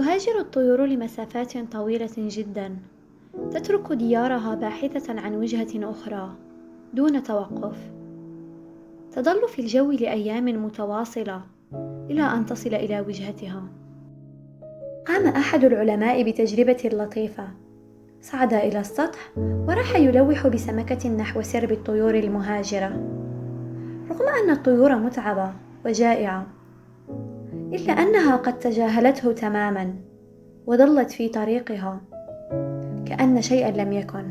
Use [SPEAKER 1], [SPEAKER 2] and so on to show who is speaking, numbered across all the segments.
[SPEAKER 1] تهاجر الطيور لمسافات طويلة جدا. تترك ديارها باحثة عن وجهة أخرى دون توقف. تظل في الجو لأيام متواصلة إلى أن تصل إلى وجهتها. قام أحد العلماء بتجربة لطيفة. صعد إلى السطح وراح يلوح بسمكة نحو سرب الطيور المهاجرة. رغم أن الطيور متعبة وجائعة إلا أنها قد تجاهلته تماما وظلت في طريقها كأن شيئا لم يكن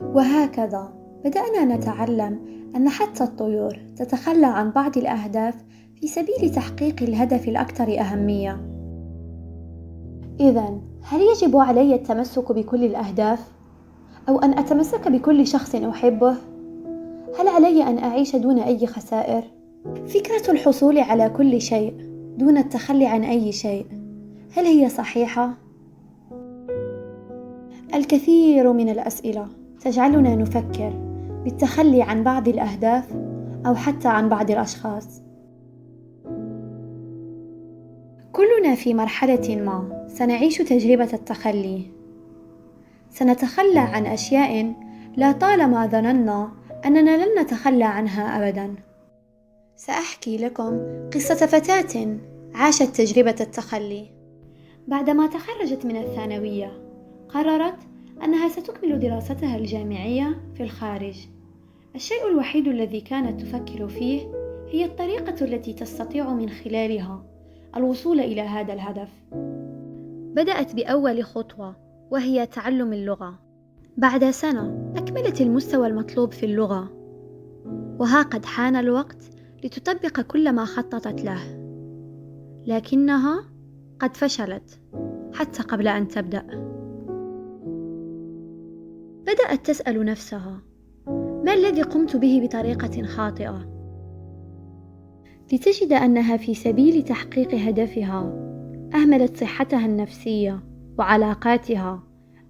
[SPEAKER 1] وهكذا بدأنا نتعلم أن حتى الطيور تتخلى عن بعض الأهداف في سبيل تحقيق الهدف الأكثر أهمية. إذا هل يجب علي التمسك بكل الأهداف؟ أو أن أتمسك بكل شخص أحبه؟ هل علي أن أعيش دون أي خسائر؟ فكرة الحصول على كل شيء دون التخلي عن أي شيء هل هي صحيحة؟ الكثير من الأسئلة تجعلنا نفكر بالتخلي عن بعض الأهداف أو حتى عن بعض الأشخاص. كلنا في مرحلة ما سنعيش تجربة التخلي. سنتخلى عن أشياء لا طالما ظننا أننا لن نتخلى عنها أبدا. سأحكي لكم قصة فتاة عاشت تجربة التخلي. بعدما تخرجت من الثانوية قررت أنها ستكمل دراستها الجامعية في الخارج. الشيء الوحيد الذي كانت تفكر فيه هي الطريقة التي تستطيع من خلالها الوصول إلى هذا الهدف. بدأت بأول خطوة وهي تعلم اللغة. بعد سنة أكملت المستوى المطلوب في اللغة، وها قد حان الوقت لتطبق كل ما خططت له. لكنها قد فشلت حتى قبل أن تبدأ. بدأت تسأل نفسها: ما الذي قمت به بطريقة خاطئة؟ لتجد أنها في سبيل تحقيق هدفها أهملت صحتها النفسية وعلاقاتها،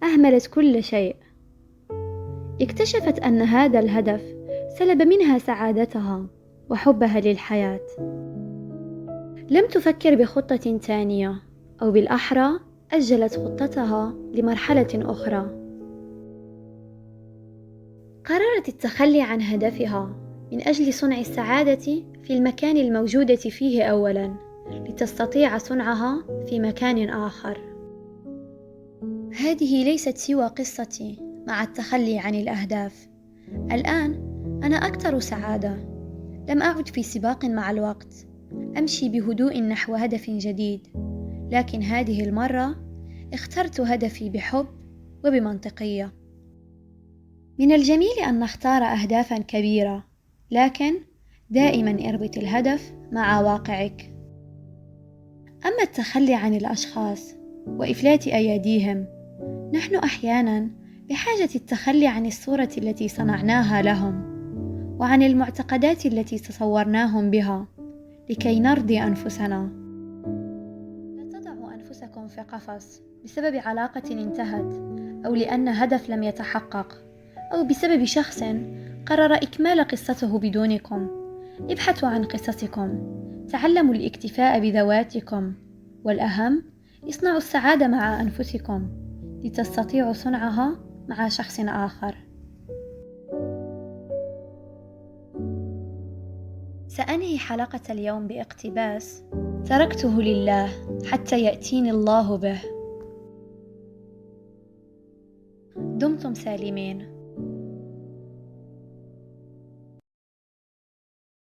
[SPEAKER 1] أهملت كل شيء. اكتشفت أن هذا الهدف سلب منها سعادتها وحبها للحياة. لم تفكر بخطة ثانية، أو بالأحرى أجلت خطتها لمرحلة أخرى. قررت التخلي عن هدفها من أجل صنع السعادة في المكان الموجودة فيه أولا لتستطيع صنعها في مكان آخر. هذه ليست سوى قصتي مع التخلي عن الأهداف. الآن أنا أكثر سعادة. لم أعد في سباق مع الوقت. أمشي بهدوء نحو هدف جديد. لكن هذه المرة اخترت هدفي بحب وبمنطقية. من الجميل أن نختار أهدافا كبيرة، لكن دائما اربط الهدف مع واقعك. أما التخلي عن الأشخاص وإفلات أياديهم، نحن أحيانا بحاجة التخلي عن الصورة التي صنعناها لهم، وعن المعتقدات التي تصورناهم بها، لكي نرضي أنفسنا. لا تضعوا أنفسكم في قفص بسبب علاقة انتهت، أو لأن هدف لم يتحقق. أو بسبب شخص قرر إكمال قصته بدونكم ابحثوا عن قصصكم تعلموا الاكتفاء بذواتكم والأهم اصنعوا السعادة مع أنفسكم لتستطيعوا صنعها مع شخص آخر سأنهي حلقة اليوم باقتباس تركته لله حتى يأتيني الله به. دمتم سالمين.